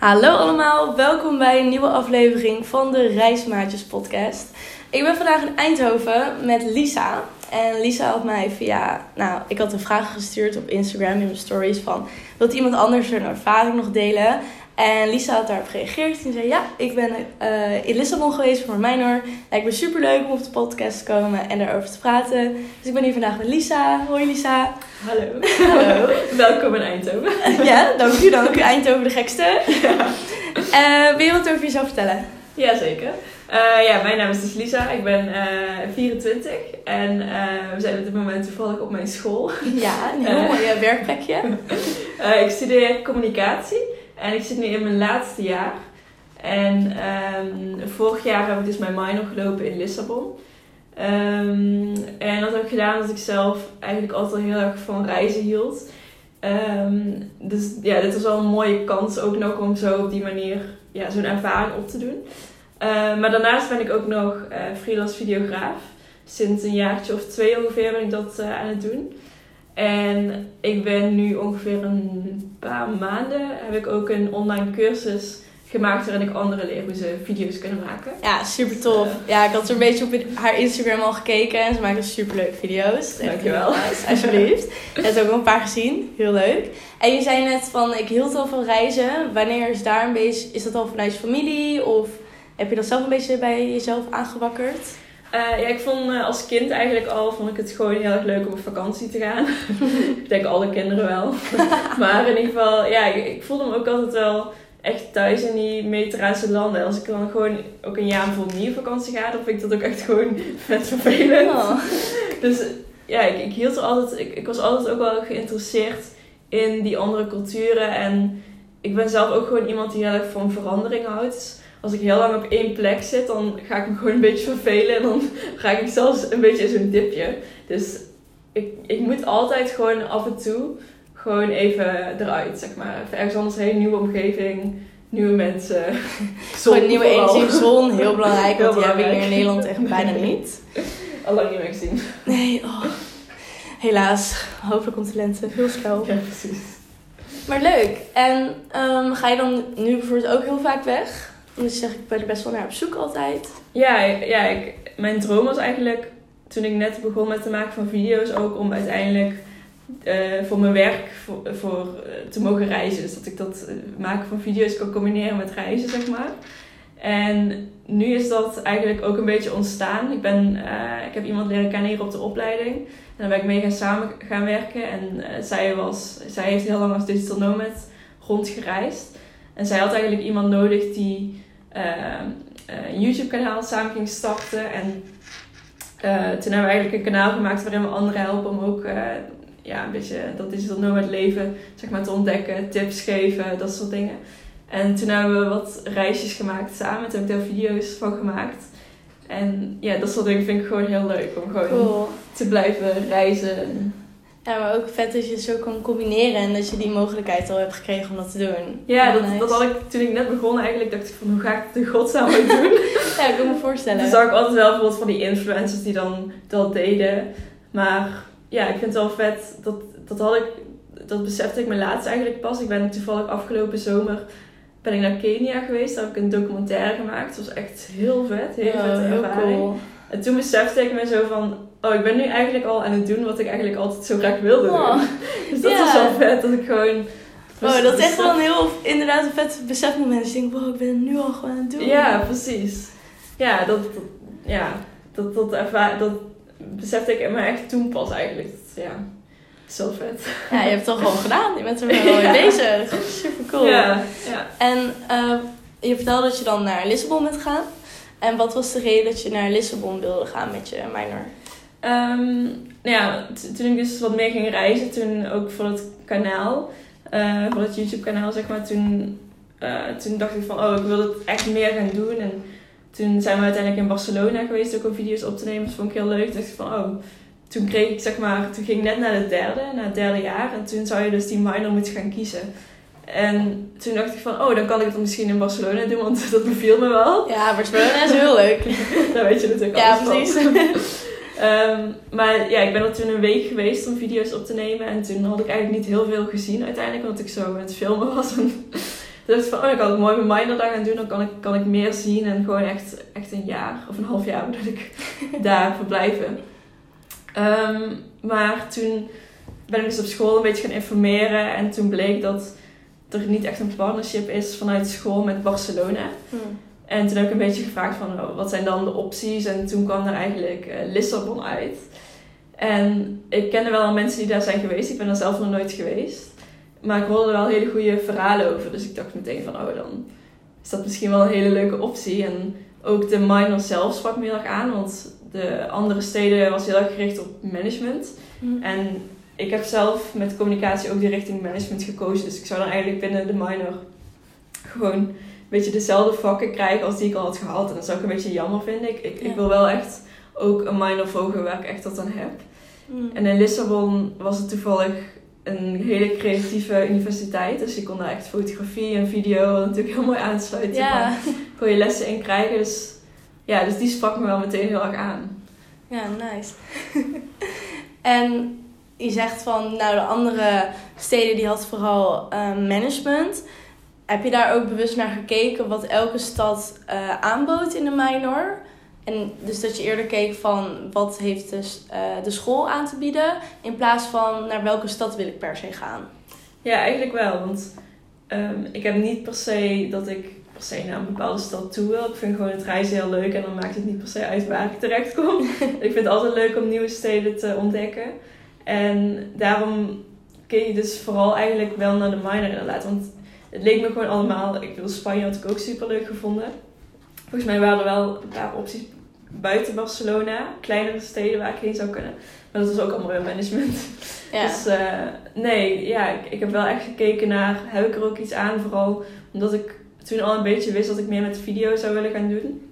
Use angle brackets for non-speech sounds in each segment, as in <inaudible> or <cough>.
Hallo allemaal, welkom bij een nieuwe aflevering van de Reismaatjes podcast. Ik ben vandaag in Eindhoven met Lisa. En Lisa had mij via, nou, ik had een vraag gestuurd op Instagram in mijn stories van, wilt iemand anders een ervaring nog delen? En Lisa had daarop gereageerd en zei, ja, ik ben uh, in Lissabon geweest voor Minor. Lijkt me super leuk om op de podcast te komen en daarover te praten. Dus ik ben hier vandaag met Lisa. Hoi Lisa. Hallo. Hallo. <laughs> Welkom in Eindhoven. <laughs> ja, dank u, dank u. <laughs> Eindhoven de gekste. Ja. Uh, wil je wat over jezelf vertellen? Jazeker. Uh, ja, mijn naam is dus Lisa. Ik ben uh, 24 en we zijn op dit moment toevallig op mijn school. Ja, een heel mooi werkplekje. ik studeer communicatie en ik zit nu in mijn laatste jaar. En um, vorig jaar heb ik dus mijn minor gelopen in Lissabon. Um, en dat heb ik gedaan omdat ik zelf eigenlijk altijd al heel erg van reizen hield. Um, dus ja, dit was wel een mooie kans ook nog om zo op die manier ja, zo'n ervaring op te doen. Maar daarnaast ben ik ook nog uh, freelance videograaf. Sinds een jaartje of twee ongeveer ben ik dat uh, aan het doen. En ik ben nu ongeveer een paar maanden heb ik ook een online cursus gemaakt waarin ik anderen leer hoe ze video's kunnen maken. Ja, super tof. ja, ik had er een beetje op haar Instagram al gekeken en ze maakt super leuke video's. Dankjewel. Nice, alsjeblieft. <laughs> Je hebt ook wel een paar gezien. Heel leuk. En je zei net van, ik hield al van reizen. Wanneer is daar een beetje, is dat al vanuit je familie of heb je dat zelf een beetje bij jezelf aangewakkerd? Uh, ja, ik vond uh, als kind eigenlijk al vond ik het gewoon heel erg leuk om op vakantie te gaan. <laughs> ik denk alle kinderen wel. <laughs> maar in ieder geval, ja, ik, ik, voelde me ook altijd wel echt thuis in die mediterrane landen. Als ik dan gewoon ook een jaar voor niet op vakantie ga, dan vind ik dat ook echt gewoon <laughs> vet vervelend. Oh. dus ja, ik, ik hield er altijd, ik, ik was altijd ook wel geïnteresseerd in die andere culturen. En ik ben zelf ook gewoon iemand die heel erg van verandering houdt. Als ik heel lang op één plek zit, dan ga ik me gewoon een beetje vervelen. En dan <laughs> ga ik zelfs een beetje in zo'n dipje. Dus ik, ik moet altijd gewoon af en toe gewoon even eruit, zeg maar. Even ergens anders heen, nieuwe omgeving, nieuwe mensen. <laughs> Zon, nieuwe energie, zon, heel belangrijk. want die hebben we hier in Nederland echt bijna <laughs> niet. Al lang niet meer gezien. Nee, oh. helaas. Hopelijk komt de lente heel snel. Ja, precies. Maar leuk. En um, ga je dan nu bijvoorbeeld ook heel vaak weg? Dus zeg ik ben er best wel naar op zoek altijd. Ja, ja ik, mijn droom was eigenlijk toen ik net begon met het maken van video's ook om uiteindelijk uh, voor mijn werk voor, voor uh, te mogen reizen. Dus dat ik dat uh, maken van video's kan combineren met reizen, zeg maar. En nu is dat eigenlijk ook een beetje ontstaan. Ik, ben, ik heb iemand leren kennen hier op de opleiding. En daar ben ik mee gaan samen gaan werken. En zij, was, zij heeft heel lang als digital nomad rondgereisd. En zij had eigenlijk iemand nodig die een YouTube kanaal samen ging starten. En toen hebben we eigenlijk een kanaal gemaakt waarin we anderen helpen om ook ja, een beetje dat digital nomad leven zeg maar, te ontdekken, tips geven, dat soort dingen. En toen hebben we wat reisjes gemaakt samen. Toen heb ik daar video's van gemaakt. En ja, dat soort dingen vind ik gewoon heel leuk. Om gewoon te blijven reizen. Ja, maar ook vet dat je het zo kan combineren. En dat je die mogelijkheid al hebt gekregen om dat te doen. Ja, dat, dat had ik toen ik net begon eigenlijk. Dacht ik van, hoe ga ik het in godsnaam doen? <laughs> ja, ik kan me voorstellen. Toen zag ik altijd wel bijvoorbeeld van die influencers die dan dat deden. Maar ja, ik vind het wel vet. Dat, dat had ik, dat besefte ik me laatst eigenlijk pas. Ik ben toevallig afgelopen zomer ben ik naar Kenia geweest. Daar heb ik een documentaire gemaakt. Het was echt heel vet. Heel oh, vette ervaring. Cool. En toen besefte ik me zo van... Oh, ik ben nu eigenlijk al aan het doen wat ik eigenlijk altijd zo graag wilde doen. Oh, <laughs> dus dat was wel vet. Dat ik gewoon... Oh, dat is echt wel een heel, inderdaad een vet besefmoment. Dus ik denk, wow, ik ben het nu al gewoon aan het doen. Ja, precies. Ja, dat, ja, dat, dat, ervaar, dat besefte ik me echt toen pas eigenlijk. Ja, zo vet. Ja, je hebt het toch gewoon <laughs> gedaan. Je bent er wel mee bezig. Super cool. Ja, ja. En uh, je vertelde dat je dan naar Lissabon bent gegaan. En wat was de reden dat je naar Lissabon wilde gaan met je minor? Um, nou ja, toen ik dus wat meer ging reizen, toen ook voor het kanaal, uh, voor het YouTube kanaal zeg maar, toen, uh, toen dacht ik van, oh ik wil het echt meer gaan doen. En toen zijn we uiteindelijk in Barcelona geweest ook om video's op te nemen. Dat vond ik heel leuk. Toen dacht ik van, oh, toen kreeg ik zeg maar, toen ging ik net naar het derde, naar het derde jaar. En toen zou je dus die minor moeten gaan kiezen. En toen dacht ik van, oh, dan kan ik het misschien in Barcelona doen, want <laughs> dat beviel me wel. Ja, Barcelona is <laughs> heel leuk. Daar weet je natuurlijk ja, precies. um, <laughs> maar ja, ik ben er toen een week geweest om video's op te nemen. En toen had ik eigenlijk niet heel veel gezien uiteindelijk, want ik zo met filmen was. Toen dacht ik van, oh, dan kan ik mooi mijn minor daar gaan doen. Dan kan ik, kan ik meer zien en gewoon echt, echt een jaar of een half jaar bedoel ik daar verblijven. Ehm, maar toen ben ik dus op school een beetje gaan informeren. En toen bleek dat er niet echt een partnership is vanuit school met Barcelona. Hmm. En toen heb ik een beetje gevraagd van oh, wat zijn dan de opties. En toen kwam er eigenlijk eh, Lissabon uit. En ik kende wel al mensen die daar zijn geweest. Ik ben daar zelf nog nooit geweest. Maar ik hoorde er wel hele goede verhalen over. Dus ik dacht meteen van oh dan is dat misschien wel een hele leuke optie. En ook de minor zelf sprak me heel erg aan. Want de andere steden was heel erg gericht op management. Hmm. En ik heb zelf met communicatie ook die richting management gekozen. Dus ik zou dan eigenlijk binnen de minor gewoon een beetje dezelfde vakken krijgen als die ik al had gehaald. En dat zou ik een beetje jammer vinden. Ik, ik, Ja. ik wil wel echt ook een minor volgen waar ik echt dat aan heb. Hmm. En in Lissabon was het toevallig een hele creatieve universiteit. Dus je kon daar echt fotografie en video natuurlijk heel mooi aansluiten. Ja. Kon je lessen in krijgen. Dus ja, dus die sprak me wel meteen heel erg aan. ja, nice. <laughs> en je zegt van, nou de andere steden die had vooral eh, management. Heb je daar ook bewust naar gekeken wat elke stad eh, aanbood in de minor? En dus dat je eerder keek van wat heeft de, eh, de school aan te bieden, in plaats van naar welke stad wil ik per se gaan. Ja, eigenlijk wel. Want ehm, ik heb niet per se dat ik per se naar een bepaalde stad toe wil. Ik vind gewoon het reizen heel leuk en dan maakt het niet per se uit waar ik terecht kom. <laughs> ik vind het altijd leuk om nieuwe steden te ontdekken. En daarom keek ik dus vooral eigenlijk wel naar de minor inderdaad. Want het leek me gewoon allemaal... Ik bedoel, Spanje had ik ook super leuk gevonden. Volgens mij waren er wel een paar opties buiten Barcelona. Kleinere steden waar ik heen zou kunnen. Maar dat was ook allemaal weer management. Ja. <laughs> Dus eh, nee, ja, ik, ik heb wel echt gekeken naar, heb ik er ook iets aan? Vooral omdat ik toen al een beetje wist dat ik meer met video zou willen gaan doen.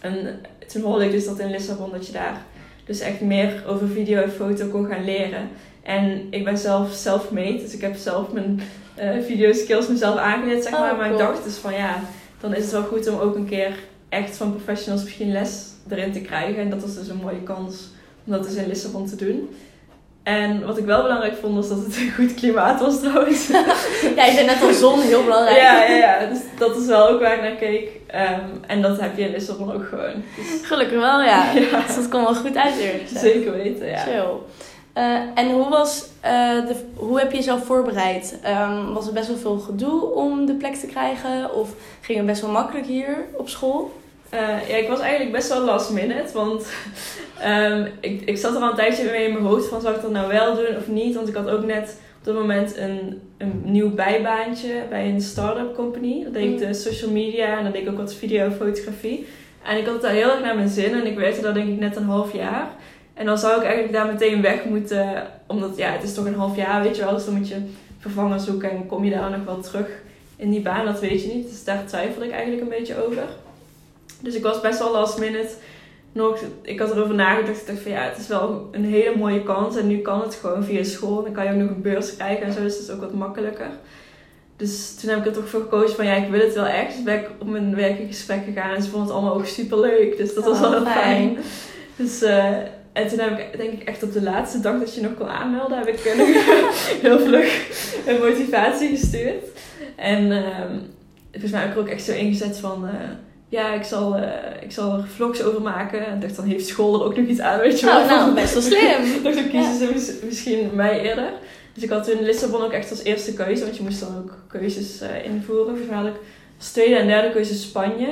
En toen hoorde ik dus dat in Lissabon dat je daar dus echt meer over video en foto kon gaan leren. En ik ben zelf self-made, dus ik heb zelf mijn eh video skills mezelf aangeleerd, zeg Oh, maar. Maar ik dacht dus van ja, dan is het wel goed om ook een keer echt van professionals misschien les erin te krijgen. En dat was dus een mooie kans om dat dus in Lissabon te doen. En wat ik wel belangrijk vond, was dat het een goed klimaat was trouwens. <laughs> ja, je zei net al zon, heel belangrijk. ja, ja, ja. Dus dat is wel ook waar ik naar keek. Ehm, en dat heb je in Lissabon ook gewoon. Dus, Gelukkig wel, ja. <laughs> Ja. Dus dat kwam wel goed uit eerlijk gezegd. zeker weten, ja. Chill. Eh, en hoe, was, eh, de, hoe heb je jezelf voorbereid? Ehm, was er best wel veel gedoe om de plek te krijgen? Of ging het best wel makkelijk hier op school? Eh, ja, ik was eigenlijk best wel last minute, want <laughs> ehm, ik, ik zat er al een tijdje mee in mijn hoofd van zou ik dat nou wel doen of niet. Want ik had ook net dat moment een, een nieuw bijbaantje bij een start-up company. Dat deed ik Mm. de social media en dan deed ik ook wat video en fotografie. En ik had het daar heel erg naar mijn zin en ik werkte daar denk ik net een half jaar. En dan zou ik eigenlijk daar meteen weg moeten, omdat ja, het is toch een half jaar, weet je wel. Dus dan moet je vervanger zoeken en kom je daar nog wel terug in die baan, dat weet je niet. Dus daar twijfelde ik eigenlijk een beetje over. Dus ik was best wel last minute. Nog, ik had erover nagedacht. Ik dacht van ja, het is wel een hele mooie kans. En nu kan het gewoon via school. Dan kan je ook nog een beurs krijgen en zo. Dus dat is ook wat makkelijker. Dus toen heb ik er toch voor gekozen van ja, ik wil het wel echt. Dus ben ik op mijn werk in gesprek gegaan. En ze vonden het allemaal ook super leuk. Dus dat was Oh, wel heel fijn. fijn. Dus, eh, en toen heb ik denk ik echt op de laatste dag dat je nog kon aanmelden, heb ik eh, <laughs> heel vlug een motivatie gestuurd. En ehm, volgens mij heb ik er ook echt zo ingezet van, eh, ja, ik zal, eh, ik zal er vlogs over maken. En dacht, dan heeft school er ook nog iets aan, weet je wel. Oh, nou, best wel slim. <laughs> Ik dacht, dan kiezen ze mis- misschien mij eerder. Dus ik had toen Lissabon ook echt als eerste keuze, want je moest dan ook keuzes eh, invoeren. Volgens mij had ik als tweede en derde keuze Spanje.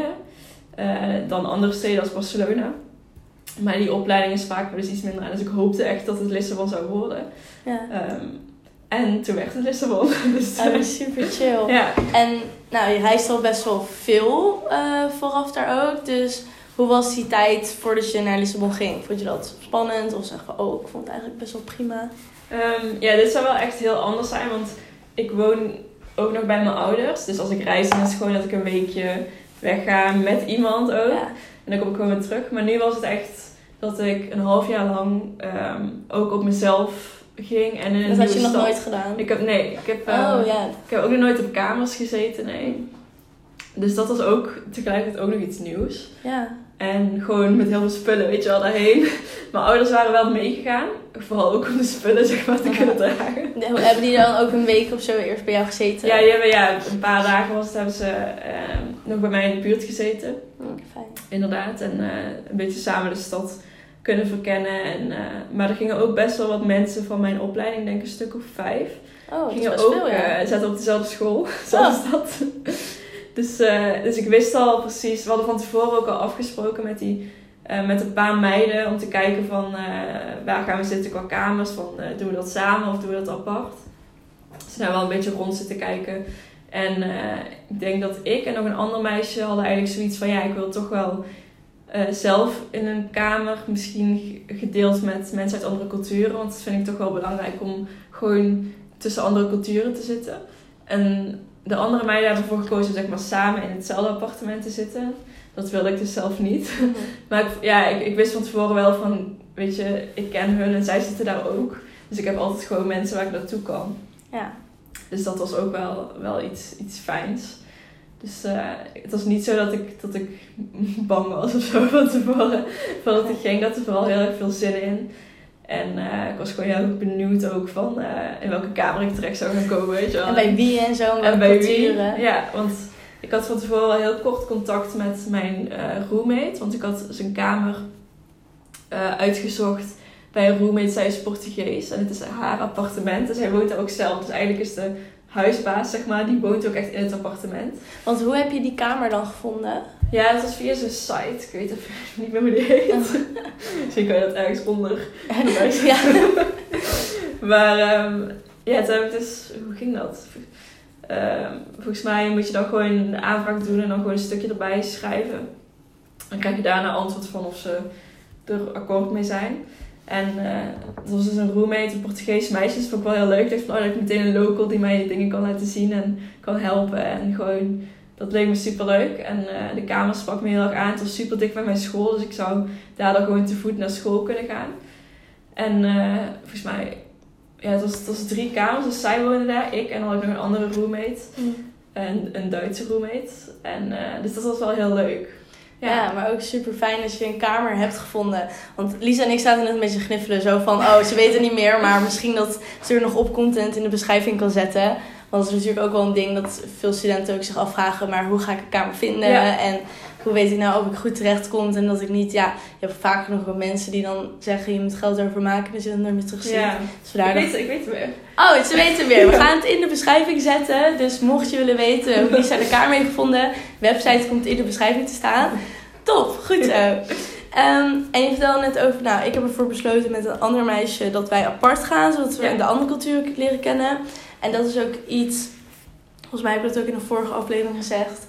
Eh, dan andere steden als Barcelona. Maar die opleidingen spraken me dus iets minder aan. Dus ik hoopte echt dat het Lissabon zou worden. Ja. Ehm, en toen werd het Lissabon. <laughs> Dus, Oh, dat is super chill. ja. En nou, je reist al best wel veel eh, vooraf daar ook. Dus hoe was die tijd voordat je naar Lissabon ging? Vond je dat spannend? Of zeg je, oh, ik vond het eigenlijk best wel prima. Ehm, ja, dit zou wel echt heel anders zijn. Want ik woon ook nog bij mijn ouders. Dus als ik reis, dan is het gewoon dat ik een weekje wegga met iemand ook. Ja. En dan kom ik gewoon weer terug. Maar nu was het echt dat ik een half jaar lang ehm, ook op mezelf ging. En in een Dat had je nog stad. nooit gedaan. Ik heb, nee, ik heb, ehm, Oh ja. ik heb ook nog nooit op kamers gezeten, nee. Dus dat was ook tegelijkertijd ook nog iets nieuws. Ja. En gewoon met heel veel spullen, weet je wel, daarheen. <laughs> Mijn ouders waren wel meegegaan. Vooral ook om de spullen, zeg maar, te kunnen dragen. <laughs> De- Hebben die dan ook een week of zo eerst bij jou gezeten? Ja, die hebben, ja, een paar dagen was het, hebben ze ehm, nog bij mij in de buurt gezeten. Fijn. Inderdaad. En eh, een beetje samen de stad kunnen verkennen. En, eh, maar er gingen ook best wel wat mensen van mijn opleiding, denk ik een stuk of vijf. Oh, gingen ook, veel, ja. eh, zaten op dezelfde school, <laughs> zoals dat. Dus, eh, dus ik wist al precies, we hadden van tevoren ook al afgesproken met, die, met een paar meiden om te kijken van waar gaan we zitten qua kamers, van doen we dat samen of doen we dat apart. Dus daar wel een beetje rond zitten kijken. En ik denk dat ik en nog een ander meisje hadden eigenlijk zoiets van ja, ik wil toch wel eh, zelf in een kamer, misschien gedeeld met mensen uit andere culturen, want dat vind ik toch wel belangrijk om gewoon tussen andere culturen te zitten. En de andere meiden hebben ervoor gekozen om zeg maar, samen in hetzelfde appartement te zitten. Dat wilde ik dus zelf niet. Hm. <laughs> Maar ik, ja, ik, ik wist van tevoren wel van, weet je, ik ken hun en zij zitten daar ook. Dus ik heb altijd gewoon mensen waar ik naartoe kan. Ja. Dus dat was ook wel, wel iets, iets fijns. Dus eh, het was niet zo dat ik, dat ik <laughs> bang was of zo van tevoren. Voordat ik ging, ik had er vooral heel erg veel zin in. En eh, ik was gewoon heel erg benieuwd ook van eh, in welke kamer ik terecht zou gaan komen, weet je wel. En bij wie en zo, en bij wie? culturen. Ja, want ik had van tevoren al heel kort contact met mijn roommate. Want ik had zijn kamer eh, uitgezocht bij een roommate. Zij is Portugees en het is haar appartement. Dus hij woont er ook zelf. Dus eigenlijk is de huisbaas, zeg maar, die woont ook echt in het appartement. Want hoe heb je die kamer dan gevonden? Ja, dat was via zijn site. Ik weet even <laughs> niet meer hoe die heet. <laughs> Misschien kan je dat ergens onder <laughs> ja. Maar ehm, ja, toen heb ik dus... Hoe ging dat? Ehm, volgens mij moet je dan gewoon de aanvraag doen en dan gewoon een stukje erbij schrijven. Dan krijg je daarna antwoord van of ze er akkoord mee zijn. En het was dus een roommate, een Portugees meisje. Dat vond ik wel heel leuk. Ik dacht van, oh, dat ik meteen een local die mij dingen kan laten zien en kan helpen. En gewoon, dat leek me super leuk. En eh, de kamer sprak me heel erg aan. Het was super dicht bij mijn school, dus ik zou daar dan gewoon te voet naar school kunnen gaan. En eh, volgens mij, ja, het was, het was drie kamers. Dus zij woonde daar, ik en dan had ik nog een andere roommate. En een Duitse roommate. En, dus dat was wel heel leuk. Ja. maar ook super fijn als je een kamer hebt gevonden. Want Lisa en ik zaten net een beetje gniffelen. Zo van, oh, ze weten niet meer. Maar misschien dat ze er nog opkomt en het in de beschrijving kan zetten. Want dat is natuurlijk ook wel een ding dat veel studenten ook zich afvragen. Maar hoe ga ik een kamer vinden? Ja. En hoe weet ik nou of ik goed terecht kom? En dat ik niet, ja, je hebt vaak nog wel mensen die dan zeggen je moet geld overmaken. Dus je dat nooit meer terug ziet. Ja. Dus Ik weet, ik weet het weer. Oh, ze weten weer. We gaan het in de beschrijving zetten. Dus mocht je willen weten hoe Lisa kamer heeft gevonden, website komt in de beschrijving te staan. Top, goed zo. Ehm, en je vertelde net over, nou, ik heb ervoor besloten met een ander meisje dat wij apart gaan, zodat we Ja. de andere cultuur leren kennen. En dat is ook iets, volgens mij heb ik dat ook in een vorige aflevering gezegd,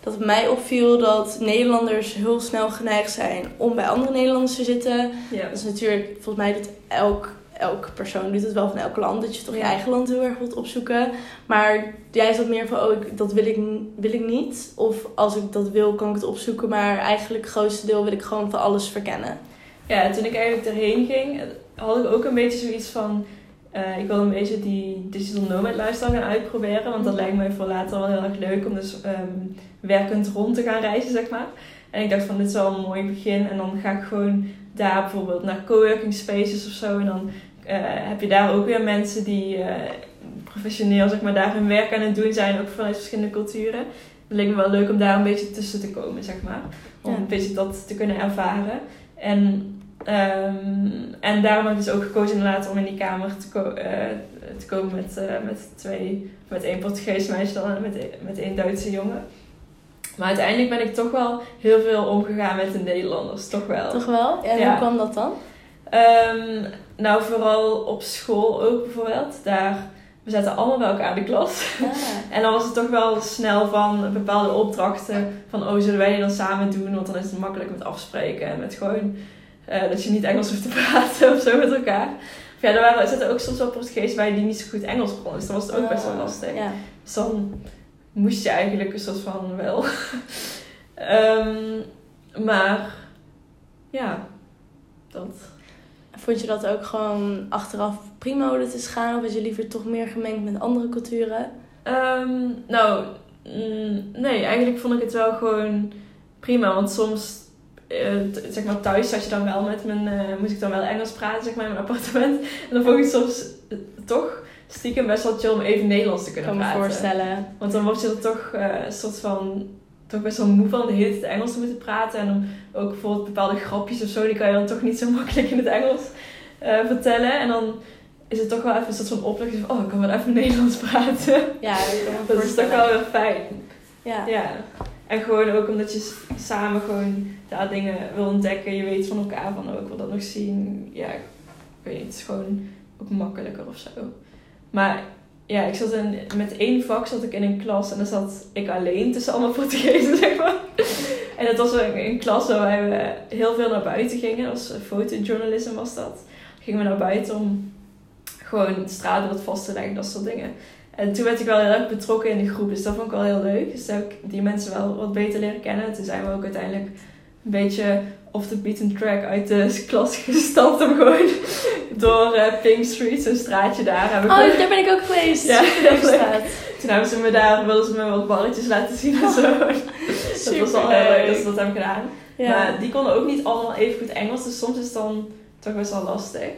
dat het mij opviel dat Nederlanders heel snel geneigd zijn om bij andere Nederlanders te zitten. Ja. Dat is natuurlijk, volgens mij doet elk, elk persoon doet het wel van elk land. Dat je toch je eigen land heel erg wilt opzoeken. Maar jij zat meer van, oh, ik, dat wil ik, wil ik niet. Of als ik dat wil, kan ik het opzoeken. Maar eigenlijk het grootste deel wil ik gewoon van alles verkennen. Ja, toen ik eigenlijk erheen ging, had ik ook een beetje zoiets van... eh, ik wil een beetje die digital nomad lifestyle gaan uitproberen. Want dat lijkt me voor later wel heel erg leuk om dus ehm, werkend rond te gaan reizen, zeg maar. En ik dacht van, dit is wel een mooi begin. En dan ga ik gewoon daar bijvoorbeeld naar coworking spaces of zo. En dan eh, heb je daar ook weer mensen die eh, professioneel, zeg maar, daar hun werk aan het doen zijn. Ook vanuit verschillende culturen. Het leek me wel leuk om daar een beetje tussen te komen, zeg maar. Om Ja. een beetje dat te kunnen ervaren. En, ehm, en daarom heb ik dus ook gekozen inderdaad om in die kamer te, ko- eh, te komen met, eh, met twee, met één Portugees meisje dan en met, met één Duitse jongen. Maar uiteindelijk ben ik toch wel heel veel omgegaan met de Nederlanders, toch wel. Toch wel? En Ja. hoe kwam dat dan? Ehm, nou, vooral op school ook bijvoorbeeld. Daar, we zaten allemaal bij elkaar in de klas. Ah, <laughs> En dan was het toch wel snel van bepaalde opdrachten. Van, oh, zullen wij die dan samen doen? Want dan is het makkelijk met afspreken. En met gewoon eh, dat je niet Engels hoeft te <laughs> praten of zo met elkaar. Of ja, er, waren, er zaten ook soms wel Portugees bij die niet zo goed Engels konden. Dus dan was het ook best wel lastig. Ja. Dus dan moest je eigenlijk een soort van wel. <laughs> Ehm, maar ja, dat. Vond je dat ook gewoon achteraf prima hoe het is gaan? Of was je liever toch meer gemengd met andere culturen? Ehm, nou, Mm, nee, eigenlijk vond ik het wel gewoon prima. Want soms, eh, zeg maar thuis zat je dan wel met mijn, eh, moest ik dan wel Engels praten, zeg maar, in mijn appartement. En dan vond ik het soms eh, toch stiekem best wel chill om even Nederlands te kunnen kan me praten. voorstellen. Want dan word je er toch een soort van, toch best wel moe van de hele tijd Engels te moeten praten. En dan ook bijvoorbeeld bepaalde grapjes of zo, die kan je dan toch niet zo <laughs> makkelijk in het Engels vertellen. En dan is het toch wel even een soort van opluchting van, oh, ik kan wel even Nederlands praten. Ja, <laughs> Dat is toch wel weer fijn. Ja. Ja. En gewoon ook omdat je samen gewoon daar dingen wil ontdekken. Je weet van elkaar van, oh, ik wil dat nog zien. Ja, ik weet niet, het is gewoon ook makkelijker of zo. Maar ja, ik zat in, met één vak zat ik in een klas en dan zat ik alleen tussen allemaal <laughs> Portugezen, zeg maar. En dat was een, een klas waarbij we heel veel naar buiten gingen. Dat was fotojournalisme was dat. Gingen we naar buiten om gewoon het straatbeeld vast te leggen, dat soort dingen. En toen werd ik wel heel erg betrokken in de groep, dus dat vond ik wel heel leuk. Dus heb ik die mensen wel wat beter leren kennen. En toen zijn we ook uiteindelijk een beetje off the beaten track uit de <laughs> klas gestapt om gewoon door eh, Pink Street, zo'n straatje daar. Hebben we Oh, daar ben ik ook geweest. Ja, Super. Toen hebben ze me daar, wilden ze me wat balletjes laten zien en zo. <laughs> dat was wel heel leuk dat ze dat hebben gedaan. Ja. Maar die konden ook niet allemaal even goed Engels, dus soms is het dan toch best wel lastig.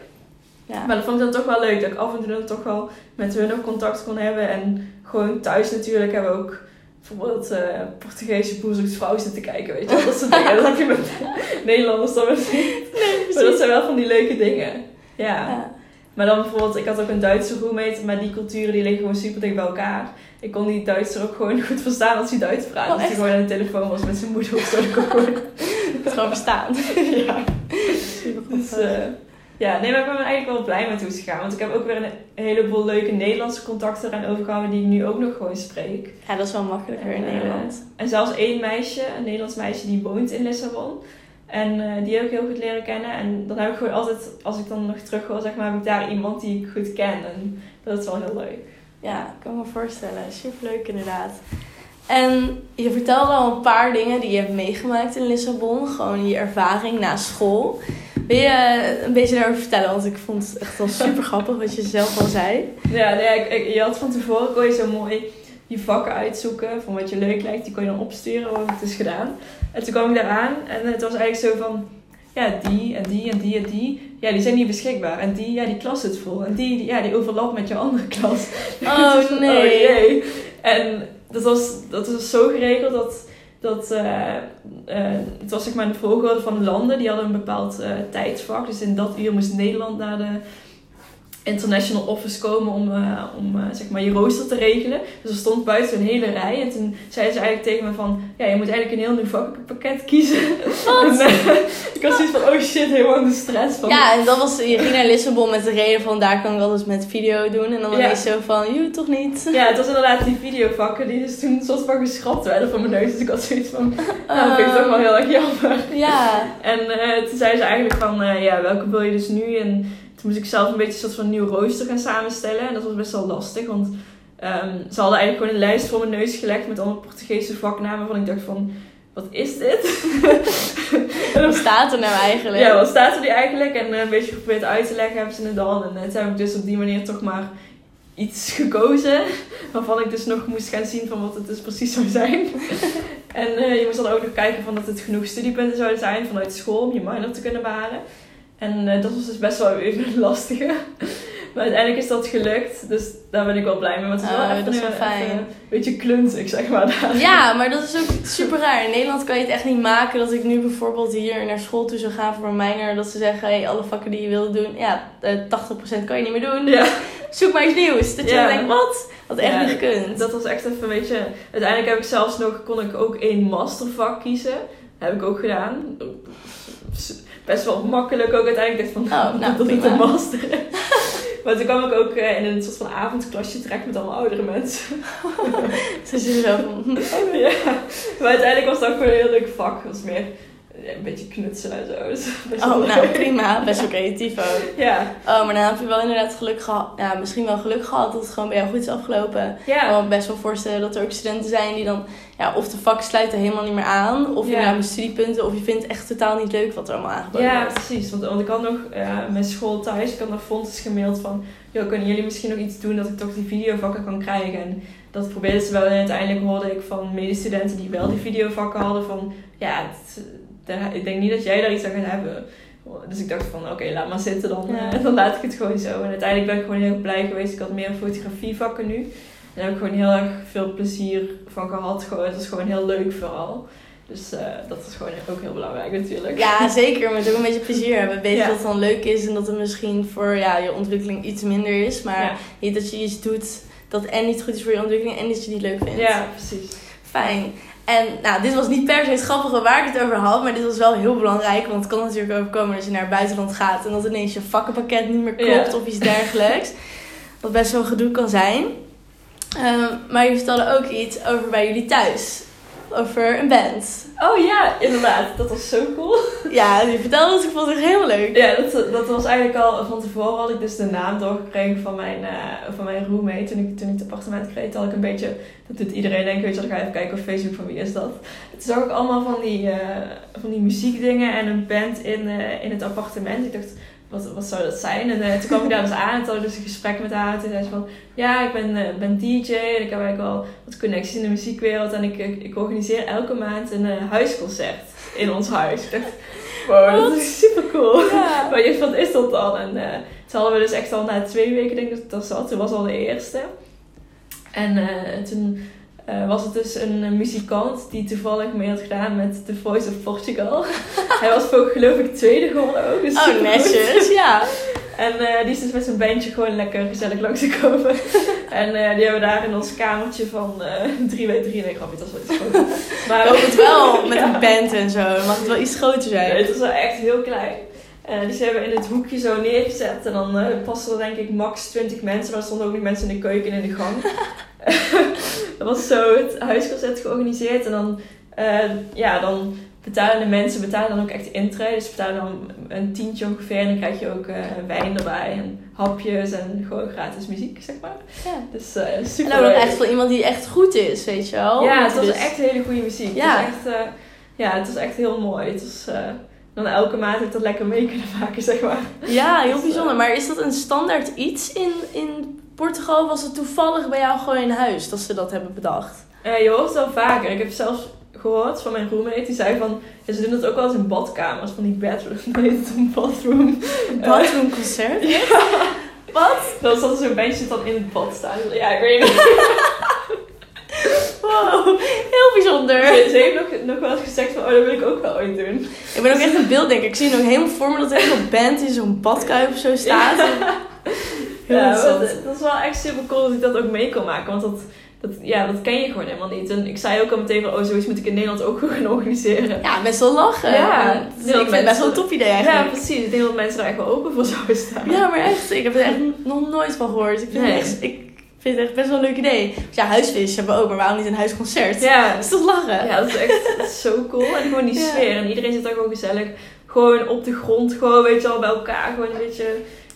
Ja. Maar dat vond ik dan toch wel leuk, dat ik af en toe dan toch wel met hun nog contact kon hebben. En gewoon thuis natuurlijk hebben we ook bijvoorbeeld eh Portugese boerzoeksvrouw zitten kijken, weet je wel. Dat soort dingen, dat heb je met <laughs> Nederlanders dan weer niet. Maar dat zijn wel van die leuke dingen. Ja. Ja. Maar dan bijvoorbeeld, ik had ook een Duitse roommate, maar die culturen die liggen gewoon super dicht bij elkaar. Ik kon die Duitser ook gewoon goed verstaan als hij Duits praat. Oh, als hij gewoon aan de telefoon was met zijn moeder of zo. dat kon ik gewoon... Het gewoon bestaan. ja. Super Dus. Ja, nee, maar ik ben er eigenlijk wel blij met hoe het is gegaan. Want ik heb ook weer een heleboel leuke Nederlandse contacten eraan overgehouden die ik nu ook nog gewoon spreek. Ja, dat is wel makkelijker in En, eh, Nederland. En zelfs één meisje, een Nederlands meisje, die woont in Lissabon. En eh, die heb ik heel goed leren kennen. En dan heb ik gewoon altijd, als ik dan nog terug wil, zeg maar, heb ik daar iemand die ik goed ken. En dat is wel heel leuk. Ja, ik kan me voorstellen. Super leuk inderdaad. En je vertelde al een paar dingen die je hebt meegemaakt in Lissabon. Gewoon je ervaring na school. Wil je een beetje daarover vertellen? Want ik vond het echt wel <laughs> super grappig wat je zelf al zei. Ja, nee, ik, ik- je had van tevoren kon je zo mooi je vakken uitzoeken van wat je leuk lijkt. Die kon je dan opsturen, wat het is gedaan. En toen kwam ik daar aan en het was eigenlijk zo van... Ja, die en die en die en die. Ja, die zijn niet beschikbaar. En die, ja, die klas zit vol. En die, die ja, die overlapt met je andere klas. Oh, <laughs> Dus, nee. Oh jee. En dat was, dat was zo geregeld dat... dat eh, eh, het was zeg maar de volgorde van de landen. Die hadden een bepaald eh, tijdsvak. Dus in dat uur moest Nederland naar de international office komen om, eh, om eh, zeg maar je rooster te regelen. Dus er stond buiten een hele rij. En toen zeiden ze eigenlijk tegen me van... Ja, je moet eigenlijk een heel nieuw vakkenpakket kiezen. En, eh, ik was zoiets van... Oh shit, helemaal in de stress van... Ja, en dat was, je ging naar Lissabon met de reden van daar kan ik alles met video doen. En dan Ja. ineens zo van, joe, toch niet? Ja, het was inderdaad die videovakken die dus toen soort van geschrapt werden van mijn neus. Dus ik had zoiets van... Nou, dat vind ik toch wel heel erg jammer. Ja, En toen zei ze eigenlijk van, ja, welke wil je dus nu? En toen moest ik zelf een beetje een soort van nieuw rooster gaan samenstellen. En dat was best wel lastig, want ehm, ze hadden eigenlijk gewoon een lijst voor mijn neus gelegd met allemaal Portugese vaknamen. Waarvan ik dacht van, wat is dit? <laughs> en wat staat er nou eigenlijk? ja, wat staat er nu eigenlijk? En eh, een beetje geprobeerd uit te leggen hebben ze het dan. En eh, toen heb ik dus op die manier toch maar iets gekozen. Waarvan ik dus nog moest gaan zien van wat het dus precies zou zijn. <laughs> en eh, je moest dan ook nog kijken van dat het genoeg studiepunten zouden zijn vanuit school om je minor te kunnen behalen. En eh, dat was dus best wel even een <laughs> lastige. Maar uiteindelijk is dat gelukt. Dus daar ben ik wel blij mee. Want het is wel Oh, even, dat is wel een- fijn. even een beetje klunzig, zeg maar. Daar. Ja, maar dat is ook super raar. In Nederland kan je het echt niet maken dat ik nu bijvoorbeeld hier naar school toe zou gaan voor mijn minor. Dat ze zeggen, hey, alle vakken die je wilde doen, ja, eh, 80% kan je niet meer doen. Ja. <laughs> Zoek maar iets nieuws. Dat je Ja. dan denkt, wat? Had echt Ja, niet gekund. Dat was echt even, weet je... Uiteindelijk heb ik zelfs nog... Kon ik ook één mastervak kiezen. Heb ik ook gedaan. Best wel makkelijk ook uiteindelijk. Dacht van, Oh, <laughs> nou, dat prima. een master. <laughs> maar toen kwam ik ook eh, in een soort van avondklasje terecht met allemaal oudere mensen. <laughs> Ze zitten zo van, ja. Maar uiteindelijk was het ook gewoon een heel leuk vak. Het was meer een beetje knutselen en zo. <laughs> Dus oh, nou prima. Best wel <laughs> creatief ook. Ja. Oh, maar dan heb je wel inderdaad geluk gehad. Ja, misschien wel geluk gehad dat het gewoon bij jou goed is afgelopen. Ik kan Ja. me best wel voorstellen dat er ook studenten zijn die dan... Ja, of de vakken sluiten helemaal niet meer aan. Of Ja. inderdaad met studiepunten. Of je vindt echt totaal niet leuk wat er allemaal aangeboden Ja, wordt. precies. Want, want ik had nog mijn school thuis, ik had nog folders gemaild van joh, kunnen jullie misschien nog iets doen dat ik toch die videovakken kan krijgen? En dat probeerden ze wel en uiteindelijk hoorde ik van medestudenten die wel die videovakken hadden van, ja, het, daar- ik denk niet dat jij daar iets aan gaat hebben. Dus ik dacht van, oké, laat maar zitten dan. Ja. eh, <laughs> dan laat ik het gewoon zo. En uiteindelijk ben ik gewoon heel blij geweest. Ik had meer fotografievakken nu. En daar heb ik gewoon heel erg veel plezier van gehad. Gewoon, het was gewoon heel leuk vooral. Dus eh, dat is gewoon ook heel belangrijk natuurlijk. Ja, <laughs> zeker. Maar ook een beetje plezier hebben. Weet Ja. dat het dan leuk is en dat het misschien voor ja, je ontwikkeling iets minder is. Maar Ja. niet dat je iets doet dat en niet goed is voor je ontwikkeling en dat je niet leuk vindt. Ja, precies. Fijn. En nou, dit was niet per se het grappige waar ik het over had, maar dit was wel heel belangrijk. Want het kan natuurlijk overkomen als je naar het buitenland gaat en dat ineens je vakkenpakket niet meer klopt Ja. of iets dergelijks. Wat best wel gedoe kan zijn. Ehm, maar je vertelde ook iets over bij jullie thuis. Over een band. Oh ja, inderdaad. Dat was zo cool. Ja, je vertelde het, ik vond het echt heel leuk. Ja, dat, dat was eigenlijk al van tevoren had ik dus de naam doorgekregen van mijn, eh, van mijn roommate. Toen ik, toen ik het appartement kreeg, had ik een beetje, dat doet iedereen denken, weet je, dan ga even kijken op Facebook van wie is dat. Toen zag ik allemaal van die, eh, van die muziekdingen en een band in, eh, in het appartement. Ik dacht, wat, wat zou dat zijn? En eh, toen kwam ik daar dus aan en toen had ik dus een gesprek met haar. Toen zei ze van, ja, ik ben, eh, ben DJ en ik heb eigenlijk wel wat connecties in de muziekwereld. En ik, ik, ik organiseer elke maand een eh, huisconcert in ons huis. Ik dacht, wow, dat is super cool. Ja. <laughs> Maar je, wat is dat dan? En toen hadden we dus echt al na twee weken, denk ik dat dat zat. Toen was al de eerste. En toen eh, was het dus een, muzikant die toevallig mee had gedaan met The Voice of Portugal. <laughs> Hij was voor, geloof ik tweede geworden ook. Dus Oh, netjes, ja. <laughs> En eh, die is dus met zijn bandje gewoon lekker gezellig langsgekomen. <laughs> en eh, die hebben we daar in ons kamertje van eh 3 bij 3 Nee, grapje, dat is wel iets. Maar het wel met een band en zo. Mag het wel iets groter Nee, zijn. het was wel echt heel klein. Eh dus die hebben we in het hoekje zo neergezet. En dan eh pasten er denk ik max 20 mensen. Maar er stonden ook niet mensen in de keuken en in de gang. <laughs> dat was zo het huisconcert georganiseerd. En dan, eh, ja, dan betalen de mensen betalen dan ook echt de intree. Dus betalen dan een tientje ongeveer. En dan krijg je ook wijn erbij. En hapjes en gewoon gratis muziek, zeg maar. Ja. Dus En super dan ook leuk. echt voor iemand die echt goed is, weet je wel. Ja, het was Dus- echt hele goede muziek. Ja. Het was echt, ja, het was echt heel mooi. Het was, dan elke maand heb ik dat lekker mee kunnen maken, zeg maar. Ja, heel Dus, bijzonder. eh, Maar is dat een standaard iets in, in Portugal? Was het toevallig bij jou gewoon in huis dat ze dat hebben bedacht? Eh, je hoort het wel vaker. Ik heb zelfs gehoord van mijn roommate. Die zei van, ja, ze doen dat ook wel eens in badkamers. Van die bedroom. <laughs> Nee, het een bathroom. Bathroom <laughs> concert? Wat? Dan zat zo'n bandje dan in het bad staan. Ja, ik weet niet. <laughs> Wow, heel bijzonder. Ze, ze heeft nog, nog wel eens gezegd van, oh, dat wil ik ook wel ooit doen. Ik ben ook echt een beelddenker. Ik zie nog helemaal voor me dat er een band in zo'n badkuip of zo staat. Heel ja, dat, dat is wel echt super cool dat ik dat ook mee kan maken. Want dat, dat, ja, dat ken je gewoon helemaal niet. En ik zei ook al meteen van, oh, zoiets moet ik in Nederland ook <laughs> gaan organiseren. Ja, best wel lachen. Ja, heel ik vind het best wel een top idee Ja, eigenlijk. precies. Ik denk dat mensen er echt wel open voor zouden staan. Ja, maar echt. Ik heb er echt nog nooit van gehoord. Ik vind, Nee. echt, ik vind het echt best wel een leuk idee. Dus ja, huisfeest hebben we ook, maar waarom niet een huisconcert? Ja, Dat is toch lachen? ja dat is echt dat is zo cool. En gewoon die Ja. sfeer. En iedereen zit daar gewoon gezellig. Gewoon op de grond, gewoon weet je wel, bij elkaar. Gewoon een beetje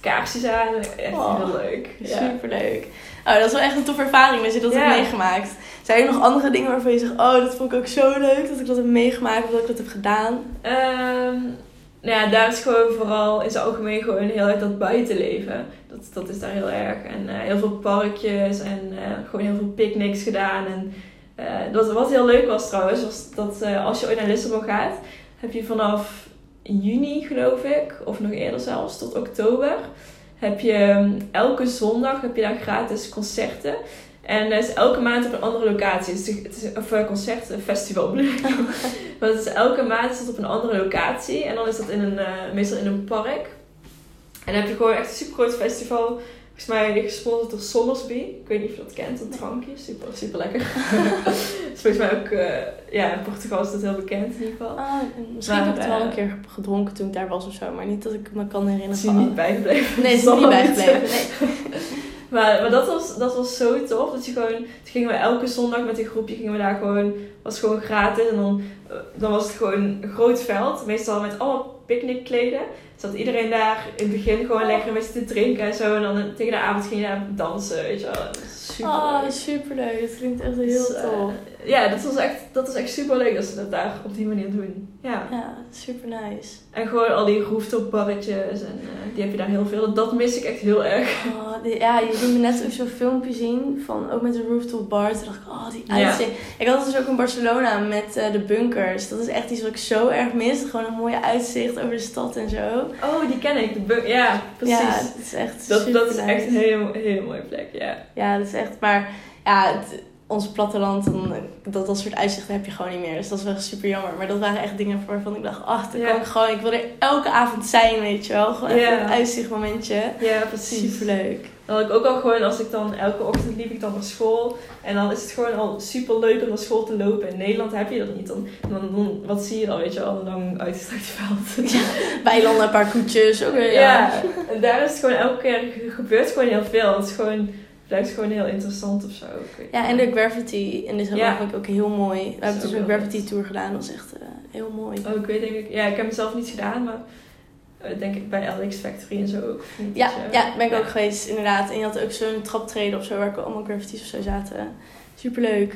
kaarsjes aan. Echt Oh, heel leuk. Ja. Superleuk. Oh, dat is wel echt een toffe ervaring dat je dat Ja. hebt meegemaakt. Zijn er nog andere dingen waarvan je zegt, oh, dat vond ik ook zo leuk dat ik dat heb meegemaakt of dat ik dat heb gedaan? Ehm, nou ja, daar is gewoon vooral in zijn algemeen gewoon heel erg dat buitenleven. Dat, dat is daar heel erg. En eh, heel veel parkjes en eh, gewoon heel veel picknicks gedaan. En eh, dat, wat heel leuk was trouwens, was dat als je ooit naar Lissabon gaat, heb je vanaf juni geloof ik, of nog eerder zelfs, tot oktober, heb je ehm, elke zondag heb je daar gratis concerten. En het is elke maand op een andere locatie. Het is, het is eh, concert, een festival bedoel ik. <laughs> Maar het is elke maand is het op een andere locatie. En dan is dat in een, eh, meestal in een park. En dan heb je gewoon echt een super groot festival. Volgens mij gesponsord door Sommersby. Ik weet niet of je dat kent, een drankje. Super, super lekker. <laughs> is volgens mij ook, eh, ja, in Portugal is dat heel bekend in ieder geval. Ah, misschien Maar, heb ik het wel eh, een keer gedronken toen ik daar was of zo, maar niet dat ik me kan Dat herinneren. is je van- niet bijgebleven. Nee, het is Dat niet bijgebleven. Nee. <laughs> Maar, maar dat, was, dat was zo tof. Dat je gewoon, toen gingen we elke zondag met een groepje gingen we daar gewoon, was gewoon gratis. En dan, eh, dan was het gewoon een groot veld. Meestal met allemaal picknickkleden. Zat iedereen daar in het begin gewoon lekker met te drinken en zo. En dan tegen de avond ging je daar dansen, weet je wel. Super Oh, superleuk. Het klinkt echt heel Dus, eh, tof. Ja, dat, was echt, dat is echt super leuk dat ze dat daar op die manier doen. Ja. Ja, super nice. En gewoon al die rooftop barretjes en eh, die heb je daar heel veel. Dat mis ik echt heel erg. Oh, die- ja, je liet me net ook zo'n filmpje zien van ook met een rooftop bar. Toen dacht ik, oh, die Ja. uitzicht. Ik had het dus ook in Barcelona met eh, de bunkers. Dat is echt iets wat ik zo erg mis. Gewoon een mooie uitzicht over de stad en zo. Oh, die ken ik. De ja, precies. Ja, het is echt dat, dat is echt een hele, hele mooie plek, ja. Ja, dat is echt. Maar ja, het, ons platteland, dan, dat, dat soort uitzichten heb je gewoon niet meer. Dus dat is wel super jammer. Maar dat waren echt dingen waarvan ik dacht, ach, dan Ja. kan ik gewoon, ik wil er elke avond zijn, weet je wel. Gewoon Ja. een uitzichtmomentje. Ja, precies. Super leuk. Dan had ik ook al gewoon, als ik dan elke ochtend liep ik dan naar school. En dan is het gewoon al super leuk om naar school te lopen. In Nederland heb je dat niet. Dan, dan, dan wat zie je dan, weet je wel, een lang uitgestrekt veld. Weilanden, een paar koetjes. Ja. ja. en daar is het gewoon elke keer, ge- gebeurt gewoon heel veel. Het is gewoon, blijft gewoon heel interessant of zo. Ja, en de graffiti in dit Ja. vond ik ook heel mooi. We hebben dus een graffiti tour gedaan. Dat was echt eh, heel mooi. Oh, ik weet denk ik, ja, ik heb hem zelf niet gedaan, maar eh, denk ik bij LX Factory en zo ook. Ja, Dus, eh, ja, ben ik ja. ook geweest, inderdaad. En je had ook zo'n traptreden of zo, waar allemaal graffitis of zo zaten. Superleuk.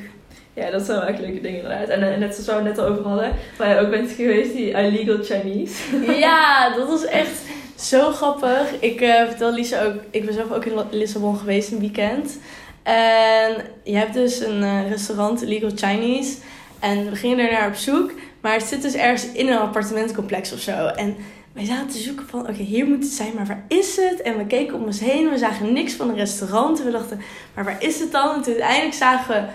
Ja, dat zijn wel echt leuke dingen inderdaad. En net zoals we het net al over hadden, waar je ook bent geweest, die illegal Chinese. Ja, <laughs> dat was echt zo grappig. Ik eh, vertel Lisa ook, ik ben zelf ook in Lissabon geweest een weekend. En je hebt dus een eh, restaurant, Illegal Chinese. En we gingen er naar op zoek. Maar het zit dus ergens in een appartementencomplex of zo. En wij zaten te zoeken van, oké, hier moet het zijn, maar waar is het? En we keken om ons heen, we zagen niks van een restaurant. En we dachten, maar waar is het dan? En toen uiteindelijk zagen we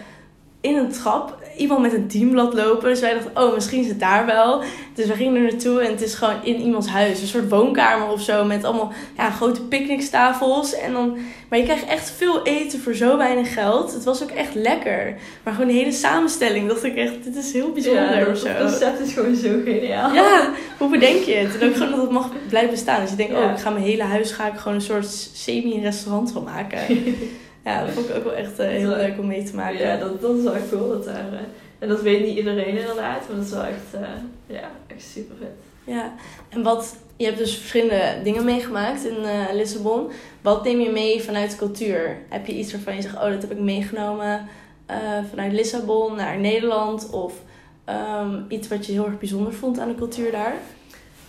in een trap iemand met een teamblad lopen. Dus wij dachten, oh, misschien is het daar wel. Dus we gingen er naartoe en het is gewoon in iemands huis. Een soort woonkamer of zo met allemaal ja, grote picknickstafels. En dan, maar je krijgt echt veel eten voor zo weinig geld. Het was ook echt lekker. Maar gewoon de hele samenstelling dacht ik echt, dit is heel bijzonder ja, dat zo. concept is gewoon zo geniaal. Ja, hoe bedenk je het? En ook gewoon dat het mag blijven bestaan. Dus je denkt, Ja. oh, ik ga mijn hele huis ga ik gewoon een soort semi-restaurant van maken. <laughs> Ja, dat vond ik ook wel echt eh, heel leuk om mee te maken. Ja, dat, dat is wel cool. Dat daar, eh, en dat weet niet iedereen inderdaad, maar dat is wel echt, eh, ja, echt super vet. Ja, en wat, je hebt dus verschillende dingen meegemaakt in Lissabon. Wat neem je mee vanuit de cultuur? Heb je iets waarvan je zegt, oh, dat heb ik meegenomen vanuit Lissabon naar Nederland? Of ehm, iets wat je heel erg bijzonder vond aan de cultuur daar?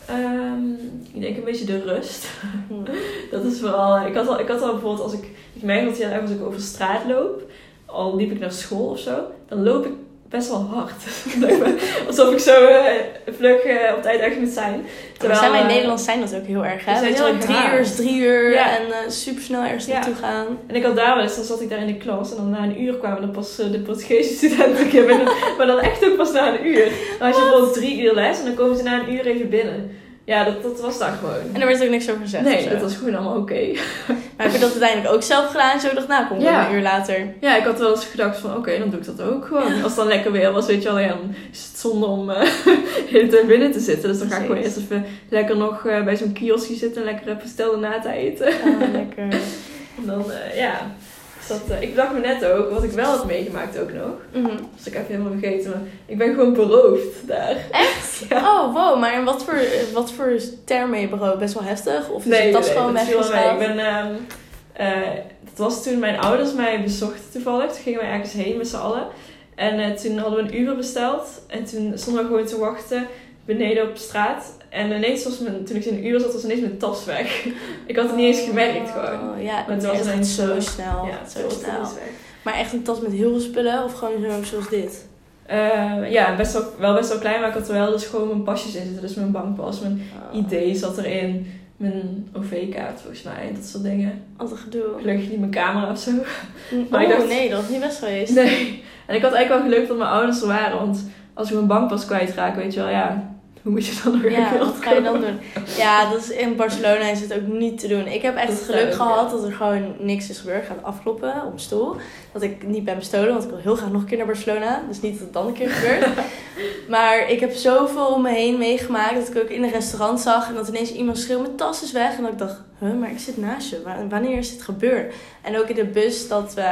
Ehm, ik denk een beetje de rust. Hm. <laughs> Dat is vooral, ik had al, ik had al bijvoorbeeld als ik, ik merk dat heel erg als ik over straat loop, al liep ik naar school of zo, dan loop ik best wel hard. <laughs> Alsof ik zo eh, vlug eh, op tijd ergens moet zijn. Terwijl wij in eh, Nederland zijn dat ook heel erg, hè? we zijn drie uur drie uur Ja. en eh super snel ergens Ja. naartoe gaan. En ik had daar wel eens, dan zat ik daar in de klas en dan na een uur kwamen er pas de Portugese studenten maar dan echt ook pas na een uur. Dan had je bijvoorbeeld drie uur les en dan komen ze na een uur even binnen. Ja, dat, dat was daar gewoon. En er werd ook niks over gezegd. Nee, dat was gewoon allemaal oké. Maar heb je dat uiteindelijk ook zelf gedaan? Zo dacht, nou, kom Ja. een uur later. Ja, ik had wel eens gedacht van oké, dan doe ik dat ook gewoon. Als het dan lekker weer was, weet je wel, ja, dan is het zonde om de hele tijd binnen te zitten. Dus dan ga ik gewoon eerst even lekker nog eh, bij zo'n kioskje zitten en lekker even stel na te eten. Ah, lekker. <laughs> En dan, eh, ja. Dat, eh, ik dacht me net ook, wat ik wel had meegemaakt ook nog. Mhm. Dat was ik even helemaal vergeten, maar ik ben gewoon beroofd daar. Echt? <laughs> Ja. Oh, wow. Maar in wat voor, wat voor term ben je bureau? Best wel heftig? Of is gewoon dat viel wel mee. weggehaald? Ik ben, ehm, eh, dat was toen mijn ouders mij bezochten toevallig. Toen gingen we ergens heen met z'n allen. En eh, toen hadden we een Uber besteld. En toen stonden we gewoon te wachten beneden op straat. En ineens was mijn, toen ik in de Uber zat, was ineens mijn tas weg. <laughs> ik had het niet eens gemerkt gewoon. Oh, ja, Maar het het was was ineens zo snel. ja, zo het snel. Maar echt een tas met heel veel spullen? Of gewoon zo, zoals dit? Eh, ja, best wel, wel best wel klein, maar ik had er wel dus gewoon mijn pasjes in zitten. Dus mijn bankpas, mijn Oh, ID zat erin, mijn OV-kaart volgens mij, dat soort dingen. Wat een gedoe. Gelukkig niet mijn camera of zo. Oh, Maar ik dacht- nee, dat was niet best geweest. Nee. En ik had eigenlijk wel geluk dat mijn ouders er waren, want als ik mijn bankpas kwijtraak, weet je wel, ja, hoe moet je dan nog Ja, geld wat ga je dan doen? Ja, dat is, in Barcelona is het ook niet te doen. Ik heb echt geluk leuk, gehad ja. dat er gewoon niks is gebeurd. Ik ga het afkloppen op mijn stoel. Dat ik niet ben bestolen, want ik wil heel graag nog een keer naar Barcelona. Dus niet dat het dan een keer gebeurt. <laughs> maar ik heb zoveel om me heen meegemaakt dat ik ook in een restaurant zag. En dat ineens iemand schreeuwde, mijn tas is weg. En dat ik dacht, huh, maar ik zit naast je. Wa- Wanneer is dit gebeurd? En ook in de bus dat we...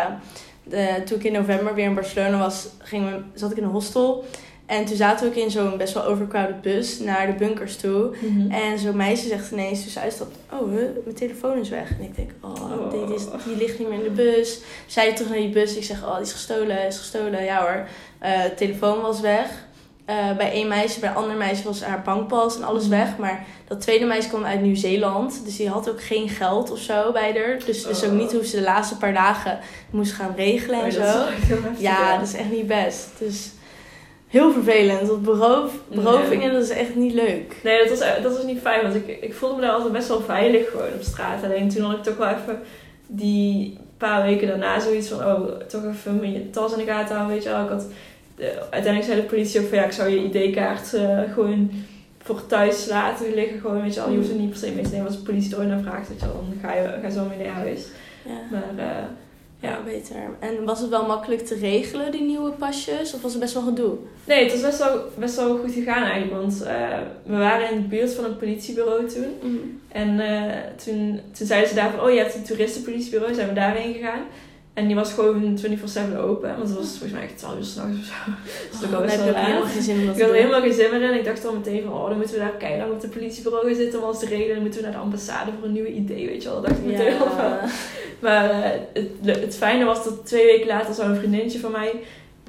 De, toen ik in november weer in Barcelona was, gingen we, zat ik in een hostel. En toen zaten we ook in zo'n best wel overcrowded bus naar de bunkers toe. Mhm. En zo'n meisje zegt ineens ze uitstapt, oh, huh, mijn telefoon is weg. En ik denk, oh, Oh. Dit is, die ligt niet meer in de bus. Zij terug naar die bus. Ik zeg, oh, die is gestolen, is gestolen. Ja hoor, de telefoon was weg. Eh, bij één meisje, bij een ander meisje was haar bankpas en alles Mhm. weg. Maar dat tweede meisje kwam uit Nieuw-Zeeland. Dus die had ook geen geld of zo bij haar. Dus het is ook Oh. niet hoe ze de laatste paar dagen moest gaan regelen en Oh, zo. heel heftig, Ja, dat is echt niet best. Dus heel vervelend. Dat beroof, berovingen, dat is echt niet leuk. Nee, dat was, dat was niet fijn, want ik, ik voelde me daar altijd best wel veilig gewoon op straat. Alleen toen had ik toch wel even die paar weken daarna zoiets van, oh, toch even mijn tas in de gaten houden, weet je wel. Ik had, eh, uiteindelijk zei de politie ook van, ja, ik zou je ID-kaart eh, gewoon voor thuis laten liggen, gewoon, weet je wel. Je hoeft er niet per se mee te nemen als de politie er naar vraagt, weet je wel. Dan ga je, ga je zo mee naar huis. Ja. Maar, eh, Ja, beter. En was het wel makkelijk te regelen, die nieuwe pasjes? Of was het best wel gedoe? Nee, het was best wel, best wel goed gegaan eigenlijk, want eh, we waren in de buurt van een politiebureau toen. En eh, toen, toen zeiden ze daar van, oh je hebt een toeristenpolitiebureau, zijn we daarheen gegaan. En die was gewoon 24-7 open, want het was volgens mij echt 12 uur s'nachts of zo. <laughs> Dus dat Oh, was wel helemaal geen zin om dat Ik had er helemaal geen zin meer in. Ik dacht al meteen van, oh dan moeten we daar keihard op het politiebureau gaan zitten om ons te regelen. Dan moeten we naar de ambassade voor een nieuwe idee, weet je wel. Dat dacht ik meteen al van. Maar eh, het, het fijne was dat twee weken later zo'n vriendinnetje van mij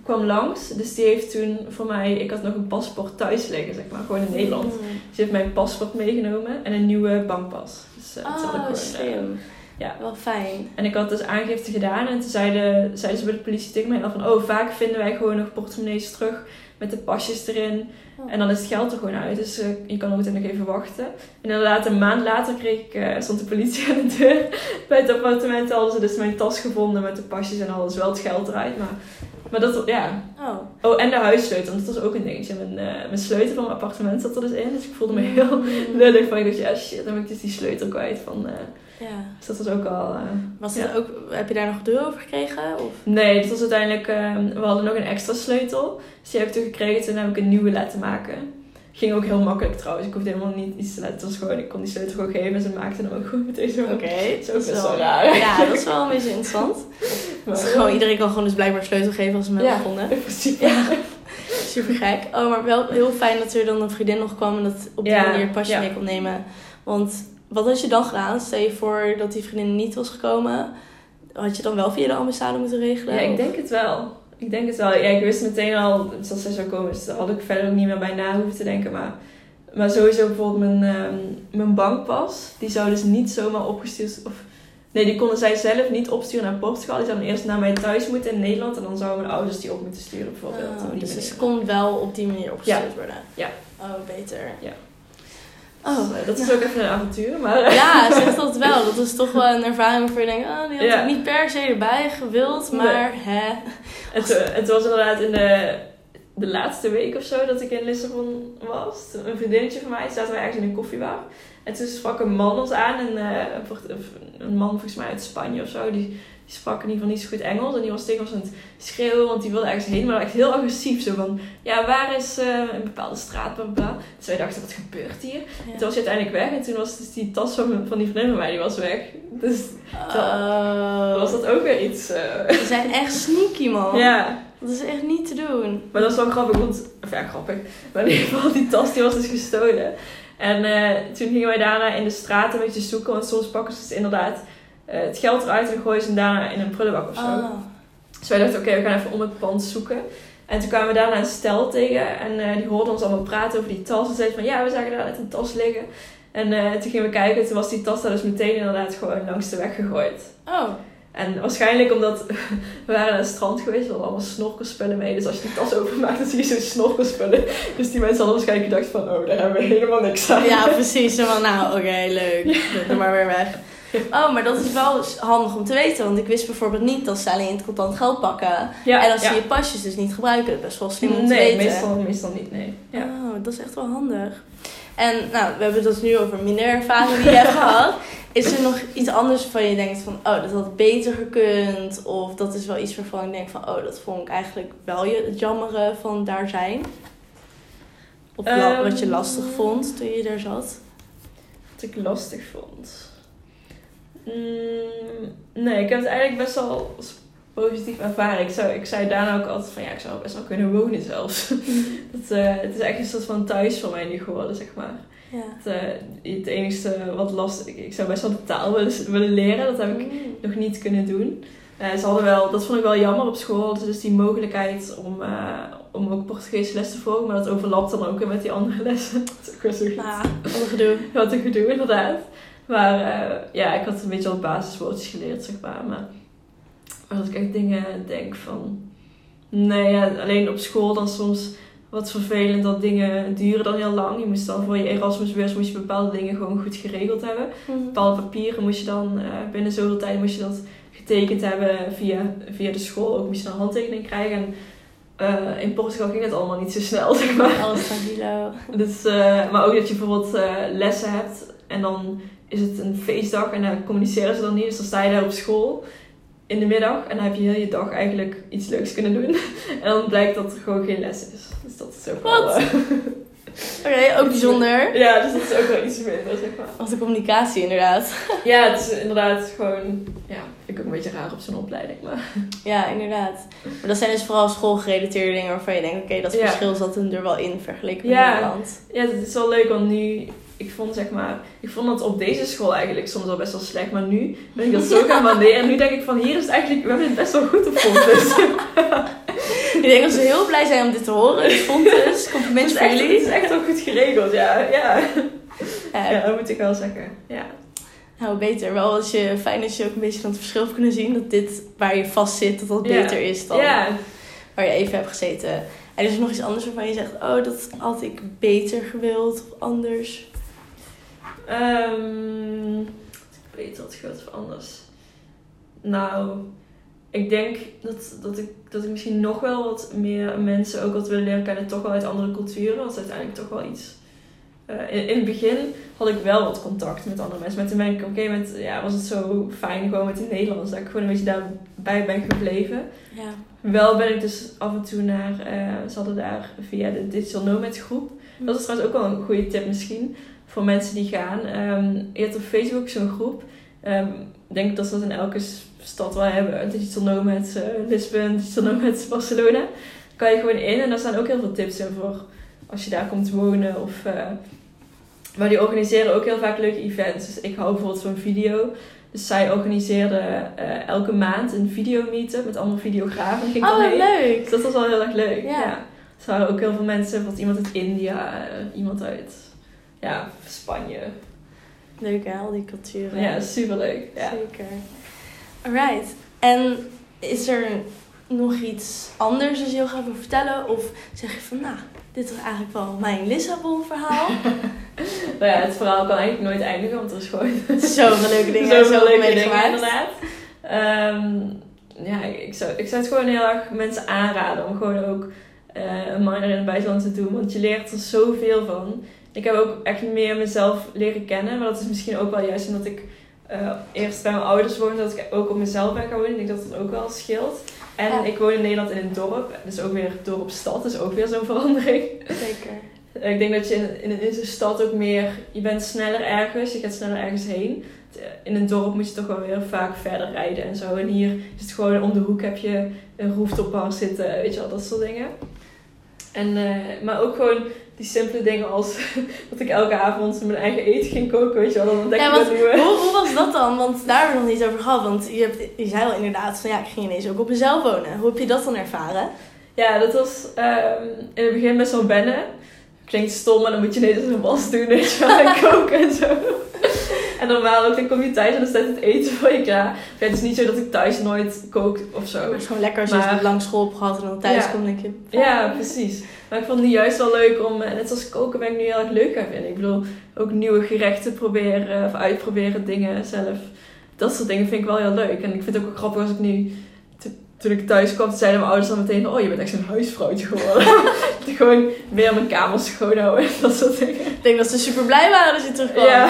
kwam langs. Dus die heeft toen voor mij, ik had nog een paspoort thuis liggen, zeg maar, gewoon in Nederland. Mm. Ze heeft mijn paspoort meegenomen en een nieuwe bankpas. Dus eh, het had ik Oh, gewoon, eh. Ja. Wel fijn. en ik had dus aangifte gedaan en toen zeiden, zeiden ze bij de politie tegen mij van... Oh, vaak vinden wij gewoon nog portemonnees terug met de pasjes erin. Oh. En dan is het geld er gewoon uit, dus eh, je kan ook nog even wachten. En inderdaad, een maand later kreeg ik, eh, stond de politie aan de deur. <laughs> Bij het appartement hadden ze dus mijn tas gevonden met de pasjes en alles. Wel het geld eruit, maar... Maar dat, ja. Oh. Oh, en de huissleutel, want dat was ook een dingetje. Mijn, eh, mijn sleutel van mijn appartement zat er dus in, dus ik voelde me heel <laughs> lullig van. Ik dacht, ja shit, dan ben ik dus die sleutel kwijt van... Ja. dus dat was ook al... eh, Was het Ja. ook, heb je daar nog deur over gekregen? Of? Nee, dat was uiteindelijk... eh, we hadden nog een extra sleutel. Dus die heb ik toen gekregen. Toen heb ik een nieuwe laten maken. Ging ook heel makkelijk trouwens. Ik hoefde helemaal niet iets te laten. Het was gewoon... Ik kon die sleutel gewoon geven. En ze maakten hem ook gewoon meteen zo. Oké. Dat is ook best wel raar. Ja, dat is wel een beetje interessant. <laughs> Maar, gewoon, iedereen kan gewoon dus blijkbaar sleutel geven als ze hem hebben Ja. gevonden. <laughs> principe. Ja, super gek. Oh, maar wel heel fijn dat er dan een vriendin nog kwam en dat op die Ja, manier pasje mee kon nemen. Want wat had je dan gedaan? Stel je voor dat die vriendin niet was gekomen. Had je dan wel via de ambassade moeten regelen? Ja, ik denk het wel. Ik denk het wel. Ja, ik wist meteen al dat zij zou komen. Dus daar had ik verder ook niet meer bij na hoeven te denken. Maar, maar sowieso bijvoorbeeld mijn, ehm, mijn bankpas. Die zou dus niet zomaar opgestuurd... Of, nee, die konden zij zelf niet opsturen naar Portugal. Die zouden eerst naar mij thuis moeten in Nederland. En dan zouden mijn ouders die op moeten sturen bijvoorbeeld. Oh, dus het kon wel op die manier opgestuurd worden? Ja. Oh, beter. Ja. Oh, Dus, eh, dat is ook even een avontuur. Maar <laughs> Ja, zeg dat wel. Dat is toch wel een ervaring waarvoor je denkt, oh, die had Ja. ik niet per se erbij gewild, maar hè. Het, het was inderdaad in de, de laatste week of zo dat ik in Lissabon was. Een vriendinnetje van mij zaten we ergens in een koffiebar. En toen sprak een man ons aan. En, eh, een een man volgens mij uit Spanje of zo. Die, die sprak in ieder geval niet zo goed Engels. En die was tegen ons aan het schreeuwen. Want die wilde ergens heen. Maar echt heel agressief. Zo van, ja waar is eh, een bepaalde straat? Bla. Dus wij dachten, wat gebeurt hier? En toen was hij uiteindelijk weg. En toen was dus die tas van, van die vriendin van mij, die was weg. Dus Oh. was dat ook weer iets... eh, Ze zijn echt sneaky, man. ja. Dat is echt niet te doen. Maar dat is wel grappig, want... Of ja, grappig. Maar in ieder geval, die tas die was dus gestolen. En eh, toen gingen wij daarna in de straat een beetje zoeken. Want soms pakken ze inderdaad eh, het geld eruit en gooien ze hem daarna in een prullenbak of zo. Oh. Dus wij dachten, oké, we gaan even om het pand zoeken. En toen kwamen we daarna een stel tegen. En eh, die hoorden ons allemaal praten over die tas. En zeiden van, ja, we zagen daar net een tas liggen. En eh, toen gingen we kijken. En toen was die tas daar dus meteen inderdaad gewoon langs de weg gegooid. Oh. En waarschijnlijk omdat <laughs> we waren naar het strand geweest, we hadden allemaal snorkelspullen mee. Dus als je die tas openmaakt, dan zie je zo'n snorkelspullen. Dus die mensen hadden waarschijnlijk gedacht van, oh, daar hebben we helemaal niks aan. Ja, precies. Van, nou, oké, leuk. Doe maar weer weg. <laughs> Oh, maar dat is wel handig om te weten. Want ik wist bijvoorbeeld niet dat ze alleen het contant geld pakken. Ja, en als ja. ze je pasjes dus niet gebruiken. Best wel slim om te Nee, weten. meestal, meestal niet, nee. Ja. Oh, dat is echt wel handig. En nou, we hebben het dus nu over minder ervaring die je hebt <laughs> gehad. Is er nog iets anders waarvan je denkt van, oh, dat had beter gekund? Of dat is wel iets waarvan ik denk van, oh, dat vond ik eigenlijk wel het jammere van daar zijn? Of wat je Ehm. lastig vond toen je daar zat? Wat ik lastig vond. Mm, nee, ik heb het eigenlijk best wel positief ervaren. Ik, zou, ik zei daarna ook altijd van ja, ik zou best wel kunnen wonen zelfs. <laughs> dat, eh, het is echt een soort van thuis voor mij nu geworden, zeg maar. Ja. Het, eh, het enige wat lastig, ik, ik zou best wel de taal willen, willen leren. Dat heb ik Mm. nog niet kunnen doen. Eh, ze hadden wel, dat vond ik wel jammer op school. Dus die mogelijkheid om, om ook Portugees les te volgen. Maar dat overlapt dan ook weer met die andere lessen. <laughs> dat is ook weer zo goed. Nou, wat een gedoe. Wat een gedoe, inderdaad. Maar eh, ja, ik had een beetje wat basiswoordjes geleerd, zeg maar. Maar als ik echt dingen denk van... Nee, ja, alleen op school dan soms wat vervelend dat dingen duren dan heel lang. Je moest dan voor je Erasmusbeurs moest je bepaalde dingen gewoon goed geregeld hebben. Mm. Bepaalde papieren moest je dan eh, binnen zoveel tijd moest je dat getekend hebben via, via de school. Ook moest je een handtekening krijgen. En eh, in Portugal ging het allemaal niet zo snel, <laughs> zeg maar. Alles stabilo. Dus, eh, maar ook dat je bijvoorbeeld lessen hebt en dan is het een feestdag en dan communiceren ze dan niet. Dus dan sta je daar op school in de middag en dan heb je heel je dag eigenlijk iets leuks kunnen doen. <laughs> en dan blijkt dat er gewoon geen les is. Dus dat is ook wel... Eh, <laughs> Oké, ook bijzonder. <laughs> ja, dus dat is ook wel iets minder, zeg maar. Wat de communicatie inderdaad. Ja, het is inderdaad gewoon... Ja, vind ik ook een beetje raar op zo'n opleiding, maar... Ja, inderdaad. Maar dat zijn dus vooral schoolgerelateerde dingen waarvan je denkt, oké, dat Ja. verschil zat er wel in vergeleken met Ja. Nederland. Ja, het is wel leuk, want nu... Ik vond zeg maar... Ik vond dat op deze school eigenlijk soms al best wel slecht. Maar nu ben ik dat zo gaan waarderen. En nu denk ik van, hier is het eigenlijk... We hebben het best wel goed op Fontes. <laughs> Ik denk dat ze heel blij zijn om dit te horen. Dus Fontes, Het compliments is voor echt, het jullie. is echt wel goed geregeld, ja. Ja. Ja, ja, dat moet ik wel zeggen. Ja. Nou, beter. Wel als je, fijn als je ook een beetje dan het verschil kunnen zien. Dat dit waar je vast zit, dat dat beter is dan waar je even hebt gezeten. En is er nog iets anders waarvan je zegt, oh, dat had ik beter gewild of anders? Ehm, ik weet wat gebeurt of anders. Nou, ik denk dat, dat, ik, dat ik misschien nog wel wat meer mensen ook wat wil leren kennen, toch wel uit andere culturen. Dat is uiteindelijk toch wel iets. eh, in, in het begin had ik wel wat contact met andere mensen. Maar toen ben ik gegeven moment, ja, was het zo fijn gewoon met het Nederlands. Dat ik gewoon een beetje daarbij ben gebleven. Ja. Wel ben ik dus af en toe naar, eh, ze hadden daar via de Digital Nomad groep. Dat is trouwens ook wel een goede tip misschien voor mensen die gaan. Ehm, je hebt op Facebook zo'n groep. Ehm, ik denk dat ze dat in elke stad wel hebben. Digital Nomads uh, Lisbon, Digital Nomads Barcelona. Kan je gewoon in en daar staan ook heel veel tips in voor als je daar komt wonen. Of, eh, maar die organiseren ook heel vaak leuke events. Dus ik hou bijvoorbeeld van video. Dus zij organiseerden eh, elke maand een videomeetup met allemaal videografen. Ging Oh, leuk. Dus dat was wel heel erg leuk. Ja. Ja. Er waren ook heel veel mensen, bijvoorbeeld iemand uit India, eh, iemand uit ja, Spanje. Leuk hè, al die culturen. Ja, superleuk. Ja. Zeker. Alright. En is er nog iets anders dat je heel graag wil vertellen? Of zeg je van, nou, dit is eigenlijk wel mijn Lissabon verhaal. <laughs> Nou ja, het verhaal kan eigenlijk nooit eindigen, want er is gewoon Zoveel leuke dingen. zoveel zoveel leuke dingen meegemaakt. inderdaad. Ehm, ja, ik zou, ik zou het gewoon heel erg mensen aanraden om gewoon ook eh, een minor in het buitenland te doen. Want je leert er zoveel van. Ik heb ook echt meer mezelf leren kennen. Maar dat is misschien ook wel juist omdat ik eh, eerst bij mijn ouders woonde. Dat ik ook op mezelf ben gaan wonen. Ik denk dat dat ook wel scheelt. En Ja. ik woon in Nederland in een dorp. Dus ook weer dorp-stad. Dus ook weer zo'n verandering. Zeker. Ik denk dat je in, in, in zo'n stad ook meer... Je bent sneller ergens. Je gaat sneller ergens heen. In een dorp moet je toch wel weer vaak verder rijden en zo. En hier is het gewoon om de hoek heb je een rooftop bar zitten. Weet je wel, dat soort dingen. En, eh, maar ook gewoon die simpele dingen als <laughs> dat ik elke avond mijn eigen eten ging koken. Weet je wel, dan ontdek Ja, want nieuwe. hoe, hoe was dat dan? Want daar hebben we nog niet over gehad. Want je, hebt, je zei wel inderdaad van ja, ik ging ineens ook op mezelf wonen. Hoe heb je dat dan ervaren? Ja, dat was ehm, in het begin best wel wennen. Klinkt stom, maar dan moet je ineens een was doen, weet je wel, en <laughs> koken en zo. En normaal ook, dan kom je thuis en dan staat het eten voor je klaar. Ja, het is niet zo dat ik thuis nooit kook of zo. Maar het is gewoon lekker als je Maar- lang school hebt gehad en dan thuis Ja. komt en denk je... Ja, precies. Maar ik vond het nu juist wel leuk om, eh, net zoals koken ben ik nu heel erg leuk gaan vinden. Ik bedoel, ook nieuwe gerechten proberen of uitproberen, dingen zelf. Dat soort dingen vind ik wel heel leuk. En ik vind het ook grappig als ik nu, toen ik thuis kwam, zeiden mijn ouders dan meteen, oh je bent echt zo'n huisvrouwtje geworden. <laughs> gewoon weer mijn kamer schoon houden en dat soort dingen. Ik denk dat ze super blij waren dat je terugkwam. Ja.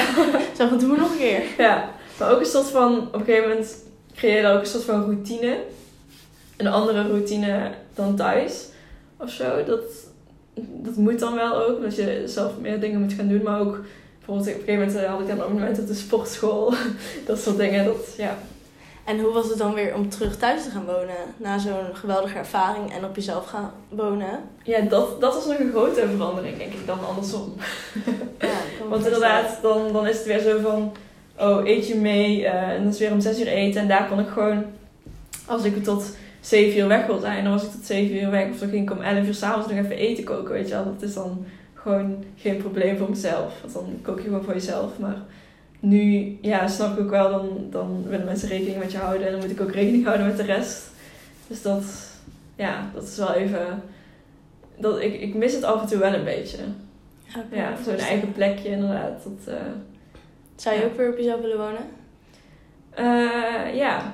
Zo van, doe maar nog een keer. ja, maar ook een soort van, op een gegeven moment creëer je ook een soort van routine. Een andere routine dan thuis of zo. Dat, dat moet dan wel ook, dat je zelf meer dingen moet gaan doen. Maar ook, bijvoorbeeld op een gegeven moment eh, had ik dan een abonnement op de sportschool. <laughs> dat soort dingen, dat, ja. En hoe was het dan weer om terug thuis te gaan wonen? Na zo'n geweldige ervaring en op jezelf gaan wonen? Ja, dat, dat was nog een grote verandering, denk ik, dan andersom. Ja, <laughs> Want inderdaad, dan, dan is het weer zo van... Oh, eet je mee? eh, en dat is weer om zes uur eten. En daar kon ik gewoon... Als ik tot zeven uur weg wil zijn, dan was ik tot zeven uur weg. Of dan ging ik om elf uur s'avonds nog even eten koken, weet je wel. Dat is dan gewoon geen probleem voor mezelf. Want dan kook je gewoon voor jezelf. Maar nu, ja, snap ik ook wel, dan, dan willen mensen rekening met je houden. En dan moet ik ook rekening houden met de rest. Dus dat, ja, dat is wel even... Dat, ik, ik mis het af en toe wel een beetje. Ja, zo'n eigen plekje inderdaad. Dat, eh, Zou je Ja. ook weer op jezelf willen wonen? eh, ja,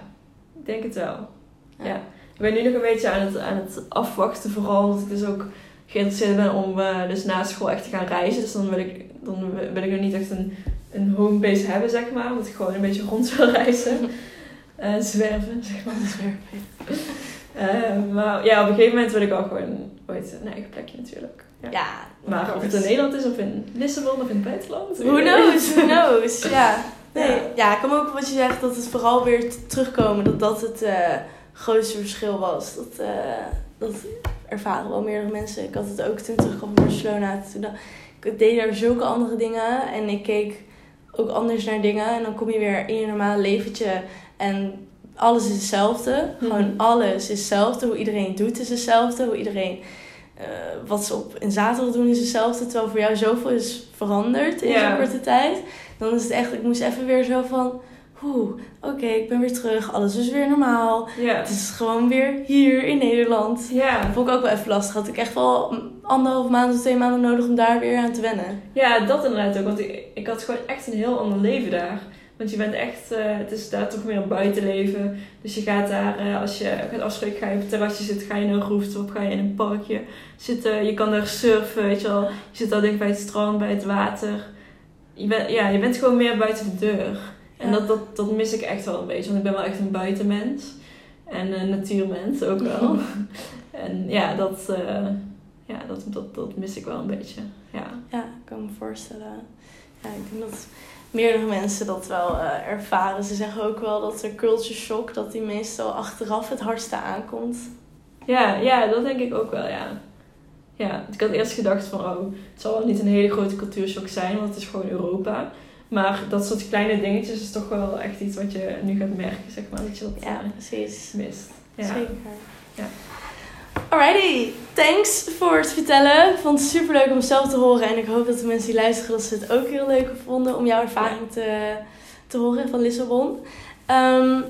ik denk het wel. Ja. Ja. Ik ben nu nog een beetje aan het, aan het afwachten, vooral omdat ik dus ook geïnteresseerd ben om eh, dus na school echt te gaan reizen. Dus dan wil ik, dan wil ik nog niet echt een, een homebase hebben, zeg maar. Omdat ik gewoon een beetje rond wil reizen. <laughs> Eh, zwerven, <laughs> zeg maar. Eh, maar ja, op een gegeven moment wil ik wel gewoon ooit een eigen plekje natuurlijk. Ja. Ja, Maar of het in Nederland is of in Lissabon of in het buitenland. Who knows, <laughs> who knows. Ja. Nee, Ja. ja. ik kan ook wat je zegt, dat het vooral weer terugkomen, dat dat het eh, grootste verschil was. Dat, dat ervaren wel meerdere mensen. Ik had het ook toen terugkwam van Barcelona. Toen ik deed daar zulke andere dingen en ik keek ook anders naar dingen. En dan kom je weer in je normale leventje en alles is hetzelfde. Gewoon Mhm. alles is hetzelfde. Hoe iedereen doet is hetzelfde. Hoe iedereen, eh, wat ze op in zaterdag doen is hetzelfde. Terwijl voor jou zoveel is veranderd in zo'n korte tijd. Dan is het echt, ik moest even weer zo van, oeh, oké, ik ben weer terug. Alles is weer normaal. Het is gewoon weer hier in Nederland. Ja. Dat vond ik ook wel even lastig. Had ik echt wel anderhalf maand of twee maanden nodig om daar weer aan te wennen. ja, dat inderdaad ook. Want ik, ik had gewoon echt een heel ander leven daar. Want je bent echt, eh, het is daar toch meer een buitenleven. Dus je gaat daar, eh, als je gaat afspreken, ga je op het terrasje zitten, ga je naar een rooftop, ga je in een parkje zitten. Je kan daar surfen, weet je wel. Je zit daar dicht bij het strand, bij het water. Je bent, ja, je bent gewoon meer buiten de deur. En Ja. dat, dat, dat mis ik echt wel een beetje. Want ik ben wel echt een buitenmens. En een natuurmens ook wel. <laughs> en ja, dat, eh, ja dat, dat, dat mis ik wel een beetje. Ja. Ja, ik kan me voorstellen. Ja, ik denk dat meerdere mensen dat wel eh, ervaren. Ze zeggen ook wel dat er culture shock, dat die meestal achteraf het hardste aankomt. Ja, ja, dat denk ik ook wel, ja. Ja, ik had eerst gedacht van, oh, het zal wel niet een hele grote cultuurshock zijn, want het is gewoon Europa. Maar dat soort kleine dingetjes is toch wel echt iets wat je nu gaat merken, zeg maar, dat je dat Ja, eh, precies. mist. Ja. Zeker. Ja. Alrighty, thanks voor het vertellen. Ik vond het super leuk om zelf te horen. En ik hoop dat de mensen die luisteren dat ze het ook heel leuk vonden om jouw ervaring te, te horen van Lissabon. Ehm,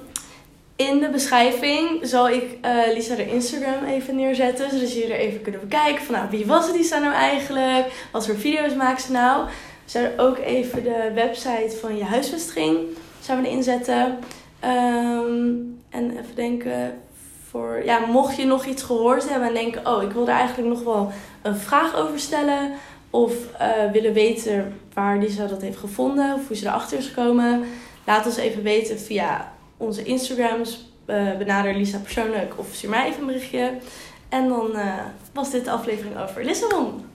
in de beschrijving zal ik eh, Lisa haar Instagram even neerzetten. Zodat jullie er even kunnen bekijken van nou, wie was het Lisa nou eigenlijk? Wat voor video's maakt ze nou? We zouden ook even de website van je huisvesting zouden we erin zetten. Ehm, en even denken, voor, ja, mocht je nog iets gehoord hebben en denken, oh, ik wil er eigenlijk nog wel een vraag over stellen. Of eh, willen weten waar Lisa dat heeft gevonden of hoe ze erachter is gekomen. Laat ons even weten via onze Instagrams. eh benader Lisa persoonlijk of stuur mij even een berichtje. En dan eh, was dit de aflevering over Lissabon.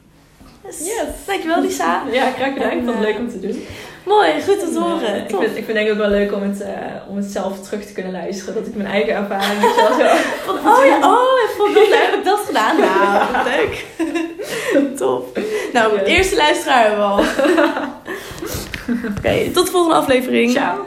Dus, Yes. Dankjewel Lisa. Ja, graag gedaan. Ik vond het leuk om te doen. Mooi, goed te En, horen. ik, vind, ik vind ik ook wel leuk om het, eh, om het zelf terug te kunnen luisteren. Dat ik mijn eigen ervaring zo <laughs> oh ja, oh, ik vond dat leuk. <laughs> Heb ik dat gedaan? Nou, wat leuk. <laughs> Top. Nou, eerste luisteraar hebben we al. Oké, tot de volgende aflevering. Ciao.